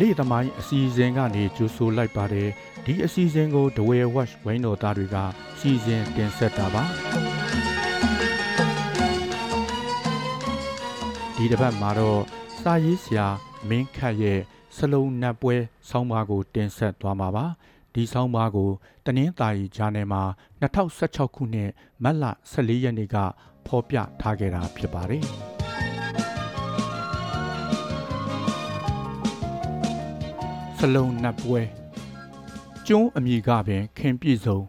လေးသမိုင်းအစီအစဉ်ကနေကြိုဆိုလိုက်ပါတယ်ဒီအစီအစဉ်ကို The Way Watch ဝိုင်းတော်သားတွေကစီစဉ်တင်ဆက်တာပါဒီတစ်ပတ်မှာတော့စာရေးဆရာမင်းခတ်ရဲ့စလုံးနတ်ပွဲဆောင်းပါးကို တင်ဆက်သွားမှာပါဒီဆောင်းပါးကိုတနင်္သာရီဂျာနယ်မှာ2016ခုနှစ်မတ်လ14ရက်နေ့ကဖော်ပြထားခဲ့တာဖြစ်ပါတယ် စလုံးနတ်ပွဲကျွန်းအမိကပင်ခင်ပြည့်စုံ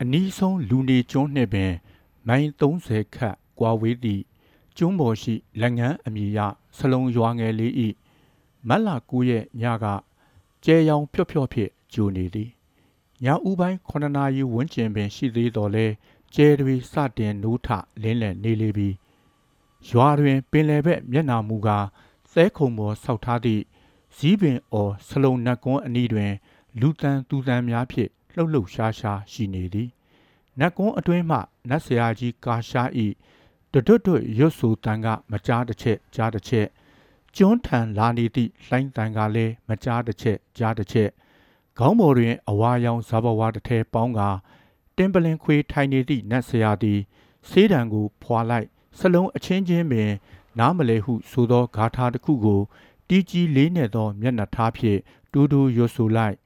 အနီးဆုံးလူနေကျွန်းနှင့်ပင် မိုင်30ခတ်ကွာဝေးသည့်ကျွန်းပေါ်ရှိလက်ငန်းအမိရစလုံးရွာငယ်လေးဤမတ်လ9ရက်ညကကျဲရောင်ဖြော့ဖြော့ဖြင့်ဂျိုနေသည်ညဦးပိုင်း9နာရီဝန်းကျင်ပင်ရှိသေးတော်လဲကျဲတွေစတင်နိုးထလင်းလည်နေလေပြီရွာတွင် ပင်လယ်ဘက်မျက်နှာမူကားသဲခုံပေါ်ဆောက်ထားသည့် ဇီးပင်အော်ဆလုံနတ်ကွန်းအနီးတွင် လူတန်သူတန်များဖြင့်လှုပ်လှုပ်ရှားရှားရှိနေသည်နတ်ကွန်းအတွင်းမှနတ်ဆရာကြီးကာရှားဤတွတ်တွတ်ရွတ်ဆိုတန်ကမကြားတစ်ချက်ကြားတစ်ချက်ကျွန်းထန်လာနေသည့်လှိုင်းတန်ကလည်းမကြားတစ်ချက်ကြားတစ်ချက်ခေါင်းပေါ်တွင်အဝါရောင်ဇာဘဝတစ်ထဲပေါင်းကတင်းပလင်ခွေထိုင်နေသည့်နတ်ဆရာသည်ဆေးတံကိုဖွာလိုက်စလုံးအချင်းချင်းပင် နားမလဲဟုဆိုသောဂါထာတစ်ခုကို တီကြီးလေးနဲ့သောမျက်နှာထားဖြင့်တူတူရွတ်ဆိုလိုက်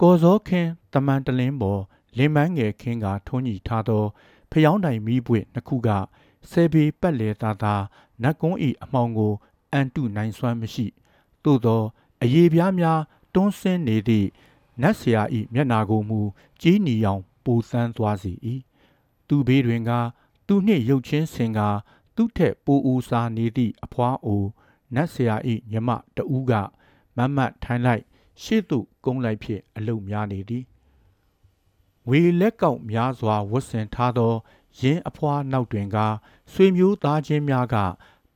ကော်စောခင်းတမန်တလင်းပေါ်လင်မန်းငယ်ခင်းကထွန်းညီထားသောဖျောင်းတိုင်မီးပွင့်နှစ်ခုကဆယ်ပေပတ်လေသာသာနတ်ကုန်းဤအမောင်ကိုအန်တုနိုင်စွမ်းမရှိသို့သောအရေးပြားများတွန်းဆင်းနေသည့်နတ်ဆရာဤမျက်နာကိုမူကြီးနီအောင်ပူဆန်းသွားစေ၏သူဘေးတွင်ကသူနှင့်ရုပ်ချင်းစင်ကသူ့ထက်ပူဦးစားနေသည့်အဖွားအို နတ်ဆရာဤမြမတဦးကမတ်မတ်ထိုင်းလိုက်ရှေ့သို့ကုန်းလိုက်ဖြင့်အလုတ်များနေသည်ဝေလက်ကောက်များစွာဝတ်ဆင်ထားသောရင်းအဖွားနောက်တွင်ကဆွေမျိုးသားချင်းများက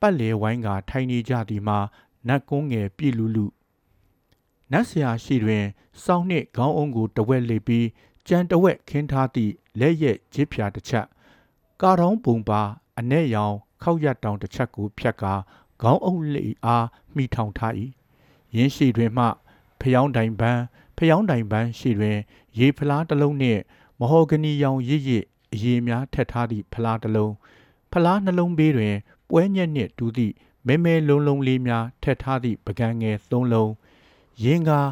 ပတ်လေဝိုင်းကထိုင်နေကြသည်မှာနတ်ကုန်းငယ်ပြည့်လူလူနတ်ဆရာရှိတွင်စောင်းနှင့်ခေါင်းအုံးကိုတဝက်လိပ်ပြီးကြံတဝက်ခင်းထားသည့်လက်ရက်ဂျစ်ဖြာတစ်ချက်ကာတောင်းပုံပါအ내ရောင်ခောက်ရတောင်တစ်ချက်ကိုဖြတ်ကာ ခေါင်းအုပ်လိအားမိထောင်ထား၏ရင်းရှိတွင်မှဖျောင်းတိုင်ပန်းဖျောင်းတိုင်ပန်းရှိတွင် ရေဖလားတစ်လုံးနှင့် မဟော်ဂနီရောင်ရစ်ရစ်အရေများထက်ထားသည့်ဖလားတစ်လုံးဖလားနှလုံးဘေးတွင် ပွဲညက်နှင့်တူသည့်မဲမဲလုံးလုံးလေးများထက်ထားသည့်ပကံငယ်သုံးလုံးရင်းကား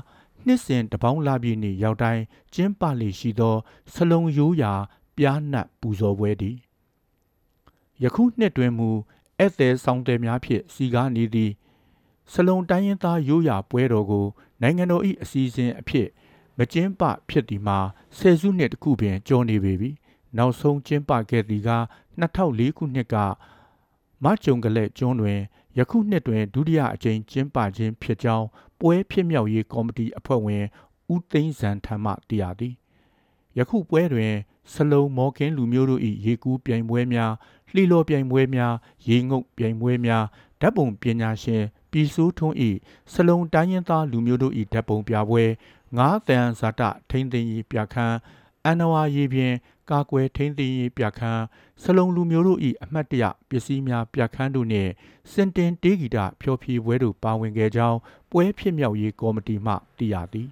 နှစ်စဉ်တပေါင်းလာပြည့်နေ့ရောက်တိုင်းကျင်းပလေရှိသောဆလုံရိုးရာပြားနတ်ပူဇော်ပွဲသည်ယခုနှစ်တွင်မူ ဧည့်သည်ဆောင်တယ်များဖြင့်စီကားနေသည်စလုံတိုင်းရင်သားရိုးရာပွဲတော်ကို နိုင်ငံတော်၏အစည်းအဝေးအဖြစ်မကျင်းပဖြစ်သည်မှာဆယ်စုနှစ်တခုပင်ကျော်နေပေပြီနောက်ဆုံးကျင်းပခဲ့သည်က2004ခုနှစ်ကမကြုံကလက်ကျွန်းတွင်ယခုနှစ်တွင်ဒုတိယအကြိမ်ကျင်းပခြင်းဖြစ်ကြောင်းပွဲဖြစ်မြောက်ရေးကော်မတီအဖွဲ့ဝင်ဦးသိန်းစံထံမှသိရသည် ယခုပွဲတွင်စလုံမော်ကင်းလူမျိုးတို့၏ရေကူးပြိုင်ပွဲများလှီလော်ပြိုင်ပွဲများရေငုပ်ပြိုင်ပွဲများဓာတ်ပုံပညာရှင်ပြည်စိုးထွန်း၏စလုံတိုင်းရင်းသားလူမျိုးတို့၏ဓာတ်ပုံပြပွဲငါးတန်ဇာတထိမ့်သိမ်းရေးပြခန်းအန်နဝါရေပြင်ကာကွယ်ထိမ့်သိမ်းရေးပြခန်းစလုံလူမျိုးတို့၏အမှတ်တရပစ္စည်းများပြခန်းတို့နှင့်စင်တင်တေးဂီတဖျော်ဖြေပွဲတို့ပါဝင်ခဲ့ကြောင်းပွဲဖြစ်မြောက်ရေးကော်မတီမှသိရသည်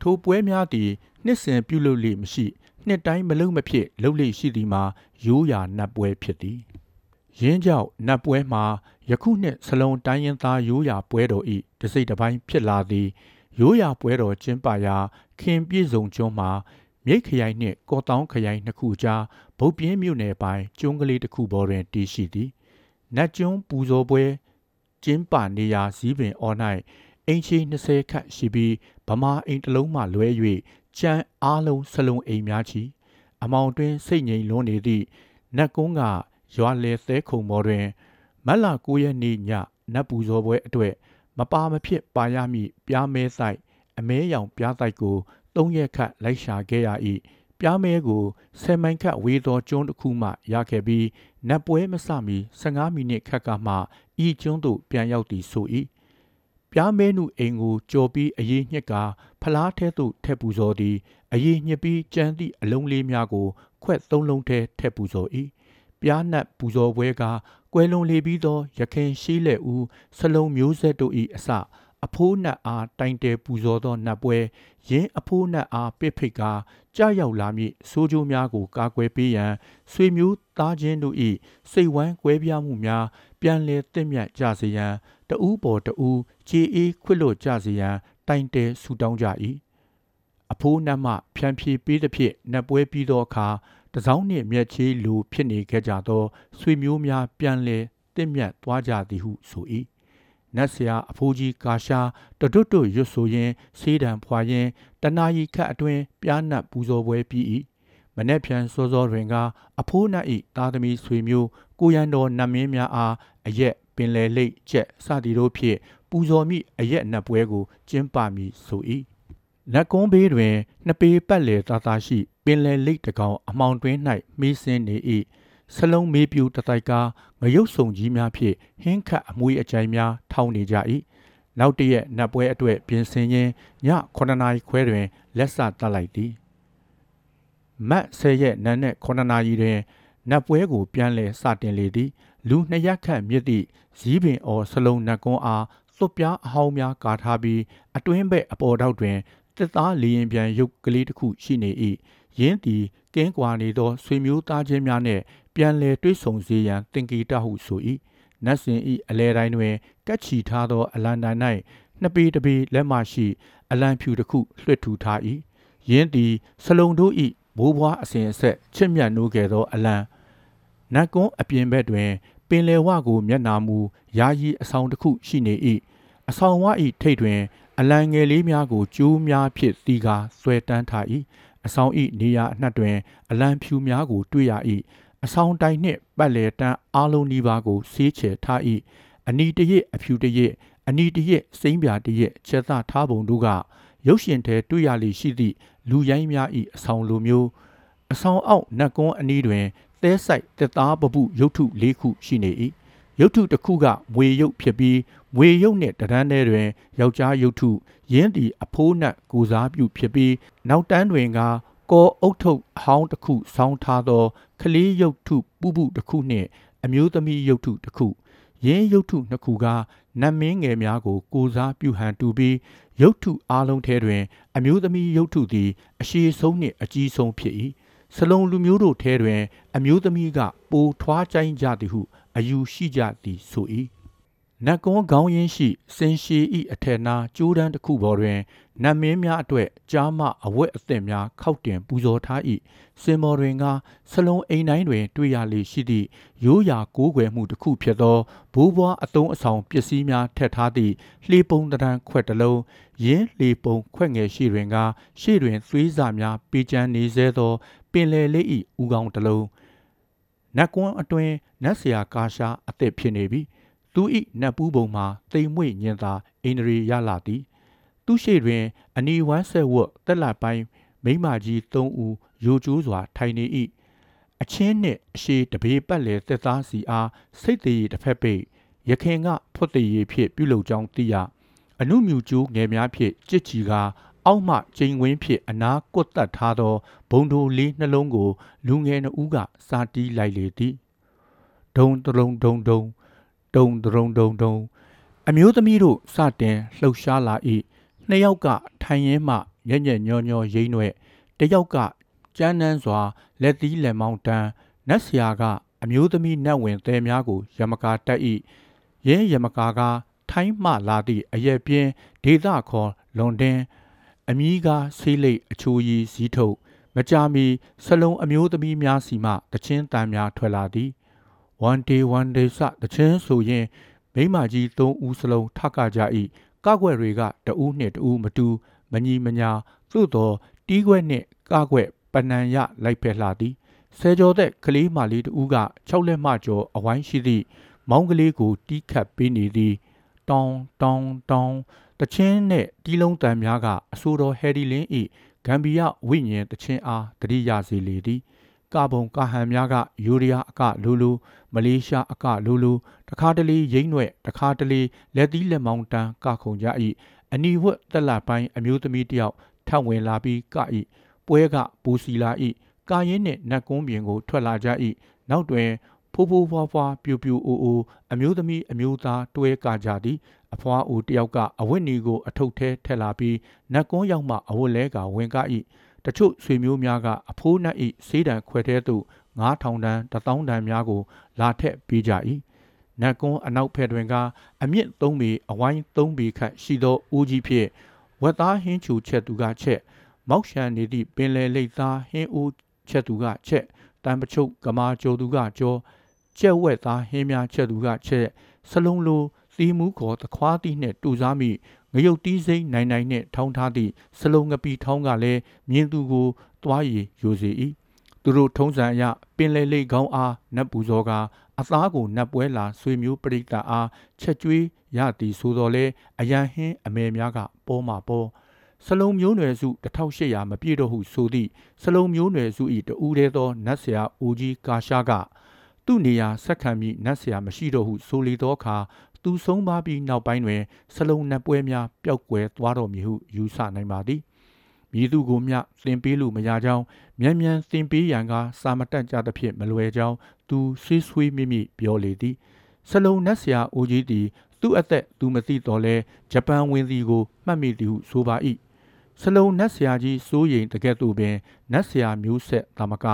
ထိုပွဲများသည် နှစ်စဉ်ပြုလုပ်လေမရှိ နှစ်တိုင်းမလုံမဖြစ်လှုပ်လေရှိသည်မှာရိုးရာနတ်ပွဲဖြစ်သည်ရင်းကြောင့်နတ်ပွဲမှာယခုနှစ်စလုံးတိုင်းရင်သားရိုးရာပွဲတော်ဤတစိမ့်တစ်ပိုင်းဖြစ်လာသည်ရိုးရာပွဲတော်ကျင်းပရာခင်ပြည့်စုံကျွန်းမှာမြိတ်ခရိုင်နှင့်ကော်တောင်းခရိုင်နှစ်ခုကြားဗုတ်ပြင်းမြို့နယ်ပိုင်းကျွန်းကလေးတစ်ခုပေါ်တွင်တည်ရှိသည်နတ်ကျွန်းပူဇော်ပွဲကျင်းပနေရာစည်းပင်အော်၌ အင်ချီ20ခန့်ရှိပြီးဗမာအိမ်တစ်လုံးမှလွဲ၍ကြံအားလုံးစလုံးအိမ်များချီအမောင်တွင်စိတ်ငြိမ်လွန်းနေသည့်နတ်ကုန်းကရွာလေသဲခုံပေါ်တွင်မတ်လ9ရက်နေ့ညနတ်ပူဇော်ပွဲအတွက်မပါမဖြစ်ပါရမည့်ပြားမဲဆိုင်အမဲရောင်ပြားတိုက်ကို၃ရက်ခန့်လိုက်ရှာခဲ့ရ၏ပြားမဲကိုဆယ်မိုင်ခန့်ဝေသောကျွန်းတစ်ခုမှရခဲ့ပြီးနတ်ပွဲမစမီ15မိနစ်ခန့်ကမှဤကျွန်းသို့ပြန်ရောက်သည်ဆို၏ ပြားမဲနုအိမ်ကိုကြော်ပြီးအရေးညှက်ကဖလားထဲသို့ထက်ပူဇော်သည်အရေးညှက်ပြီးကြမ်းသည့်အလုံးလေးများကို ခွက်သုံးလုံးထဲထက်ပူဇော်၏ပြားနတ်ပူဇော်ပွဲကကွယ်လွန်လေပြီးသောရခင်ရှိလက်ဦးဆလုံးမျိုးဆက်တို့၏အစအဖိုးနတ်အားတိုင်တဲပူဇော်သောနတ်ပွဲယင်းအဖိုးနတ်အားပစ်ဖိတ်ကာကြာရောက်လာမည့်ဆိုးကျိုးများကိုကာကွယ်ပေးရန်ဆွေမျိုးသားချင်းတို့၏စိတ်ဝမ်းကွဲပြားမှုများ ပြန်လည်တင့်မြတ်ကြစေရန်တဦးပေါ်တဦးခြေအေးခွတ်လွတ်ကြစေရန်တိုင်တဲဆူတောင်းကြ၏အဖိုးနတ်မှဖြန်ဖြေပေးသည်ဖြင့်နတ်ပွဲပြီးသောအခါတစောင်းနှင့်မြက်ချေးလူဖြစ်နေခဲ့ကြသောဆွေမျိုးများပြန်လည်တင့်မြတ်သွားကြသည်ဟုဆို၏နတ်ဆရာအဖိုးကြီးကာရှာတတွတ်တွတ်ရွတ်ဆိုရင်းဆေးတံဖွာရင်းတနာရီခတ်အတွင်းပြားနတ်ပူဇော်ပွဲပြီး၏ မနေ့ဖြန်စောစောတွင်ကအဖိုးနတ်၏သားသမီးဆွေမျိုးကိုရန်တော်နတ်မင်းများအားအရက်ပင်လယ်လိတ်ကျက်စသည်တို့ဖြင့်ပူဇော်မိအရက်နတ်ပွဲကိုကျင်းပမည်ဆို၏လက်ကုန်းဘေးတွင်နှစ်ပေပတ်လည်သားသားရှိ ပင်လယ်လိတ်တကောင်အမောင်တွင်း၌မှီးစင်းနေ၏ဆလုံးမေးပြူတတိုက်ကားငရုတ်ဆုံကြီးများဖြင့်ဟင်းခတ်အမွေးအကြိုင်များထောင်းနေကြ၏နောက်တရက်နတ်ပွဲအတွက်ပြင်ဆင်ရင်းည9နာရီခွဲတွင်လက်စတတ်လိုက်သည် မတ်10ရက်နံနက်9နာရီတွင်နတ်ပွဲကိုပြန်လည်စတင်လေသည်လူနှစ်ရက်ခန့်မြစ်သည့်ဇီးပင်အော်ဆလုံးနတ်ကွန်းအားသွပ်ပြားအဟောင်းများကာထားပြီးအတွင်းဘက်အပေါ်ထောက်တွင်တစ်သားလီရင်ပြန်ရုပ်ကလေးတစ်ခုရှိနေ၏ယင်းသည်ကင်းကွာနေသောဆွေမျိုးသားချင်းများနှင့်ပြန်လည်တွေ့ဆုံစေရန်တင်ကီတဟုဆို၏နတ်စင်၏အလဲတိုင်းတွင်ကတ်ချီထားသောအလံတိုင်၌နှစ်ပေတစ်ပေလက်မှရှိ အလံဖြူတစ်ခုလွှတ်ထူထား၏ယင်းသည်ဆလုံတို့၏ ဘိုးဘွားအစဉ်အဆက်ချစ်မြတ်နိုးခဲ့သောအလံနတ်ကွန်းအပြင်ဘက်တွင် ပင်လယ်ဝကိုမျက်နာမူယာယီအဆောင်တစ်ခုရှိနေ၏အဆောင်ဝ၏ထိပ်တွင် အလံငယ်လေးများကိုကျိုးများဖြင့်တီးကာဆွဲတန်းထား၏အဆောင်၏နေရာအနှံ့တွင် အလံဖြူများကိုတွေ့ရ၏အဆောင်တိုင်နှင့်ပတ်လည်တန်းအားလုံးဒီပါကိုဆေးချယ်ထား၏အနီတရစ်အဖြူတရစ်အနီတရစ်စိမ့်ပြတရစ်ချက်သထားပုံတို့က ရုပ်ရှင်ထဲတွေ့ရလေရှိသည့်လူရိုင်းများ၏အဆောင်လိုမျိုးအဆောင်အောက်နတ်ကွန်းအနီးတွင်သဲဆိုင်တက်သားပပုရုပ်ထု၄ခုရှိနေ၏ရုပ်ထုတစ်ခုကမွေရုပ်ဖြစ်ပြီးမွေရုပ်နှင့်တရန်းထဲတွင်ယောက်ျားရုပ်ထုရင်းသည်အဖိုးနတ်ကိုစားပြုဖြစ်ပြီးနောက်တန်းတွင်ကကောအုတ်ထုပ်အဟောင်းတစ်ခုဆောင်းထားသောကလေးရုပ်ထုပုပုတစ်ခုနှင့်အမျိုးသမီးရုပ်ထုတစ်ခုရင်းရုပ်ထုနှစ်ခုကနတ်မင်းငယ်များကိုကိုစားပြုဟန်တူပြီး ရုပ်ထုအားလုံးထဲတွင် အမျိုးသမီးရုပ်ထုသည်အရှိဆုံးနှင့်အကြီးဆုံးဖြစ်၏စလုံလူမျိုးတို့ထဲတွင် အမျိုးသမီးကပိုထွားကြိုင်းကြသည်ဟု အယူရှိကြသည်ဆို၏ နတ်ကွန်ခေါင်းရင်းရှိစင်ရှည်ဤအထက်နာကျိုးတန်းတစ်ခုပေါ်တွင်နတ်မင်းများအတွက်ကြားမအဝတ်အသစ်များခောက်တင်ပူဇော်ထား၏စင်မော်တွင်ကဆလုံအိမ်တိုင်းတွင် တွေ့ရလေရှိသည့်ရိုးရာကိုးကွယ်မှုတစ်ခုဖြစ်သောဘိုးဘွားအတုံးအဆောင်ပစ္စည်းများထက်ထားသည့်လှေပုံတံခွက်တစ်လုံးရင်းလှေပုံခွက်ငယ်ရှိတွင်ကရှေ့တွင်သွေးစာများပေးချမ်းနေစေသော ပင်လယ်လေး၏ဥကောင်းတစ်လုံးနတ်ကွန်းအတွင်နတ်ဆရာကာရှာအသက်ဖြစ်နေပြီ သူ၏နတ်ပူးပုံမှာတိမ်မွေ့ညင်သာအိန္ဒြေရလာသည်သူရှိတွင်အနီဝမ်းဆက်ဝတ်တက်လက်ပိုင်းမိမကြီး၃ဦးရိုကျိုးစွာထိုင်နေ၏အချင်းနှင့်အရှိတပေပတ်လေတက်သားစီအားစိတ်တည်တစ်ဖက်ပိတ်ရခင်ကဖွတ်တည်ဖြင့်ပြုလုပ်ကြောင်းသိရအနုမြူကျိုးငယ်များဖြင့်ကြစ်ချီကအောက်မှချိန်ဝင်းဖြင့်အနာကွတ်တက်ထားသောဘုံတို့လေးနှလုံးကို လူငယ်နှဦးကစာတီးလိုက်လေသည်ဒုံတုံဒုံဒုံ တုံတုံတုံတုံအမျိုးသမီးတို့စတင်လှုပ်ရှားလာ၏နှစ်ယောက်ကထိုင်ရင်းမှညံ့ညံ့ညောညောရိမ့်ွဲ့တယောက်ကကြမ်းတမ်းစွာလက်သီးလက်မောင်းတန်းနတ်ဆရာကအမျိုးသမီးနတ်ဝင်သဲများကိုရမကာတက်၏ရင်းရမကာကထိုင်းမှလာသည့်အရက်ပြင်းဒေသခေါ်လွန်တင်းအမီးကားဆေးလိတ်အချိုးကြီးစည်းထုတ်မကြာမီဆလုံအမျိုးသမီးများစီမှတချင်းတန်များထွက်လာသည် one day one day စတချင်းဆိုရင်မိမကြီး၃ဦးစလုံးထကကြ၏ကောက်ွယ်တွေကတဦးနှင့်တဦးမတူမညီမညာသို့သောတီးခွဲနှင့်ကောက်ွယ်ပနံရလိုက်ဖက်လာသည်ဆယ်ကျော်သက်ကလေးမလေးတဦးက၆လက်မှကျော်အဝိုင်းရှိသည့်မောင်းကလေးကိုတီးခတ်ပေးနေသည်တောင်းတောင်းတောင်းတချင်းနှင့်တီးလုံးတန်များကအဆိုတော်ဟယ်ရီလင်း၏ဂမ်ဘီယာဝိညာဉ်တချင်းအားတတိယစေလေသည် ကာဘုံကာဟန်များကယူရီးယားအကလူလူမလေးရှားအကလူလူတခါတလေရိမ့်ွဲ့တခါတလေလက်သီးလက်မောင်းတန်းကခုန်ကြ၏အနီဝတ်တက်လာပိုင်းအမျိုးသမီးတယောက်ထပ်ဝင်လာပြီးက၏ပွဲကပူစီလာ၏ကာရင်နှင့်နတ်ကုန်းပြင်ကိုထွက်လာကြ၏နောက်တွင်ဖိုးဖိုးဖွားဖွားပြူပြူအိုအိုအမျိုးသမီးအမျိုးသားတွဲကကြသည်အဖွားအိုတယောက်ကအဝတ်နီကိုအထုပ်ထဲထည့်လာပြီးနတ်ကွန်းရောက်မှအဝတ်လဲကဝင်က၏ တချို့ဆွေမျိုးများကအဖိုးနတ်၏စေးတံခွဲထဲသို့9000တန်း1000တန်းများကို လာထက်ပေးကြ၏နတ်ကွန်းအနောက်ဖက်တွင်ကအမြင့်3ပေအဝိုင်း3ပေခန့်ရှိသောဦးကြီးဖြင့်ဝက်သားဟင်းချူချက်သူကချက် မောက်ရှန်နေသည့်ပင်လယ်လိပ်သားဟင်းဦးချက်သူကချက်တန်ပချုပ်ကမာကျော်သူကကျော်ကြက်ဝက်သားဟင်းများချက်သူကချက်စလုံးလိုသီးမူခေါ်သခွားသီးနှင့်တူစားမိ ငရုတ်တီးစိမ့်နိုင်နိုင်နှင့်ထောင်းထားသည့်စလုံးငပီထောင်းကလည်းမြင်းသူကိုသွားရည်ယိုစေ၏သူတို့ထုံးစံအရပင်လေလိတ်ကောင်းအားနတ်ပူဇော်ကအသားကိုနတ်ပွဲလာဆွေမျိုးပရိသတ်အားချက်ကျွေးရသည်ဆိုတော်လဲအရန်ဟင်းအမေများကပေါ်မှာပေါ်စလုံးမျိုးနွယ်စု1800မပြည့်တော့ဟုဆိုသည့်စလုံးမျိုးနွယ်စု၏တူးသေးသောနတ်ဆရာဦးကြီးကာရှာကသူ့နေရာဆက်ခံပြီးနတ်ဆရာမရှိတော့ဟုဆိုလေသောအခါ သူဆုံးပါပြီးနောက်ပိုင်းတွင်စလုံးနတ်ပွဲများပျောက်ကွယ်သွားတော်မူဟုယူဆနိုင်ပါသည်မည်သူကိုမျှသင်ပေးလို့မရကြောင်းမြန်မြန်သင်ပေးရန်ကစာမတက်ကြသဖြင့်မလွယ်ကြောင်းသူဆွေးဆွေးမိမိပြောလေသည်စလုံးနတ်ဆရာအိုကြီးသည်သူ့အသက်သူမသိတော်လဲဂျပန်ဝင်သည်ကိုမှတ်မိသည်ဟုဆိုပါ၏စလုံးနတ်ဆရာကြီးစိုးရိမ်တကဲ့သို့ပင်နတ်ဆရာမျိုးဆက်တာမက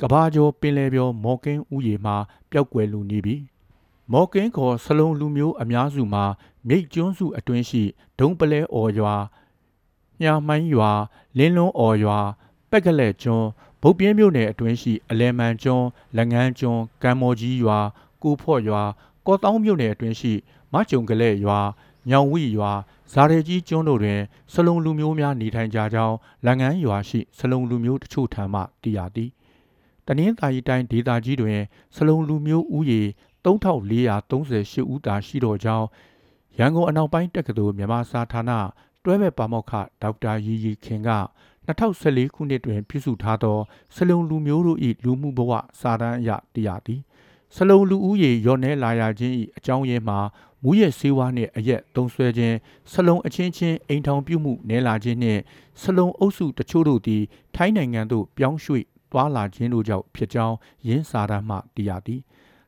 ကဘာကျော်ပင်လေပြောမော်ကင်းဥယေမှာပျောက်ကွယ်လူနေပြီ မော်ကင်းခေါ်စလုံးလူမျိုးအများစုမှာမြိတ်ကျွန်းစုအတွင်းရှိဒုံပလဲအော်ရွာညာမိုင်းရွာလင်းလွန်းအော်ရွာပက်ကလက်ကျွန်းဗုတ်ပြင်းမြို့နယ်အတွင်းရှိအလဲမန်ကျွန်းလက်ငန်းကျွန်းကံမော်ကြီးရွာကိုဖော့ရွာကော့တောင်းမြို့နယ်အတွင်းရှိမကြုံကလေးရွာညောင်ဝိရွာဇာရေကြီးကျွန်းတို့တွင်စလုံလူမျိုးများနေထိုင်ကြကြောင်းလက်ငန်းရွာရှိစလုံလူမျိုးတချို့ထံမှသိရသည်တနင်္သာရီတိုင်းဒေသကြီးတွင်စလုံလူမျိုးဦးရေ 3438ဦးသာရှိတော်ကြောင်းရန်ကုန်အနောက်ပိုင်းတက္ကသိုလ်မြန်မာစာဌာနတွဲဘက်ပါမောက္ခဒေါက်တာရီရီခင်က2014ခုနှစ်တွင်ပြုစုထားသောစလုံလူမျိုးတို့၏လူမှုဘဝစာတမ်းအရသိရသည်စလုံလူဦးရေရော့နေလာရခြင်း၏အကြောင်းရင်းမှာမူရဲ့ဆေးဝါးနှင့်အရက်သုံးဆွဲခြင်းစလုံအချင်းချင်းအိမ်ထောင်ပြုမှုနဲလာခြင်းနှင့်စလုံအုပ်စုတချို့တို့သည်ထိုင်းနိုင်ငံသို့ပြောင်းရွှေ့သွားလာခြင်းတို့ကြောင့်ဖြစ်ကြောင်းရင်းစာတမ်းမှသိရသည်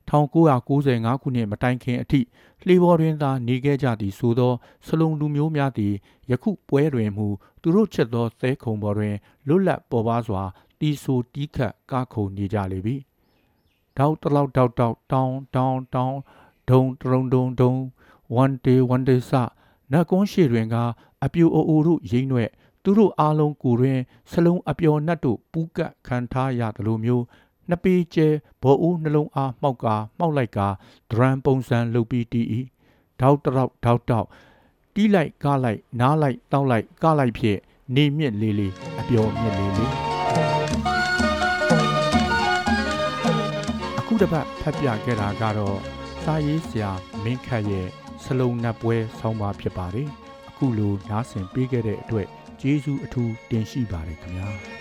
1995ခုနှစ်မတိုင်ခင်အထိလှေပေါ်တွင်သာနေခဲ့ကြသည်ဆိုသောစလုံလူမျိုးများသည်ယခုပွဲတွင်မူသူတို့ချက်သောသဲခုံပေါ်တွင်လွတ်လပ်ပေါ်ပါစွာတီဆူတီးခတ်ကားခုန်နေကြလေပြီတောက်တလောက်တောက်တောက်တောင်းတောင်းတောင်းဒုံတရုံဒုံဒုံ one day one day စနတ်ကွန်းရှိတွင်ကအပြူအိုအိုတို့ရိမ့်ွဲ့သူတို့အားလုံးကိုတွင်စလုံးအပျော်နှတ်တို့ပူးကပ်ခံထားရသလိုမျိုး နှစ်ပေကျဲဘောအိုးနှလုံးအားမှောက်ကာမှောက်လိုက်ကာဒရန်ပုံစံလုပ်ပြီးတီးဤထောက်တောက်ထောက်တောက်တီးလိုက်ကားလိုက်နားလိုက်တောက်လိုက်ကားလိုက်ဖြင့်နေမြင့်လေးလေးအပျော်မြင့်လေးလေးအခုတစ်ပတ်ဖတ်ပြခဲ့တာကတော့စာရေးဆရာမင်းခတ်ရဲ့စလုံနတ်ပွဲဆောင်းပါဖြစ်ပါတယ်အခုလိုနားဆင်ပေးခဲ့တဲ့အတွက်ကျေးဇူးအထူးတင်ရှိပါတယ်ခင်ဗျာ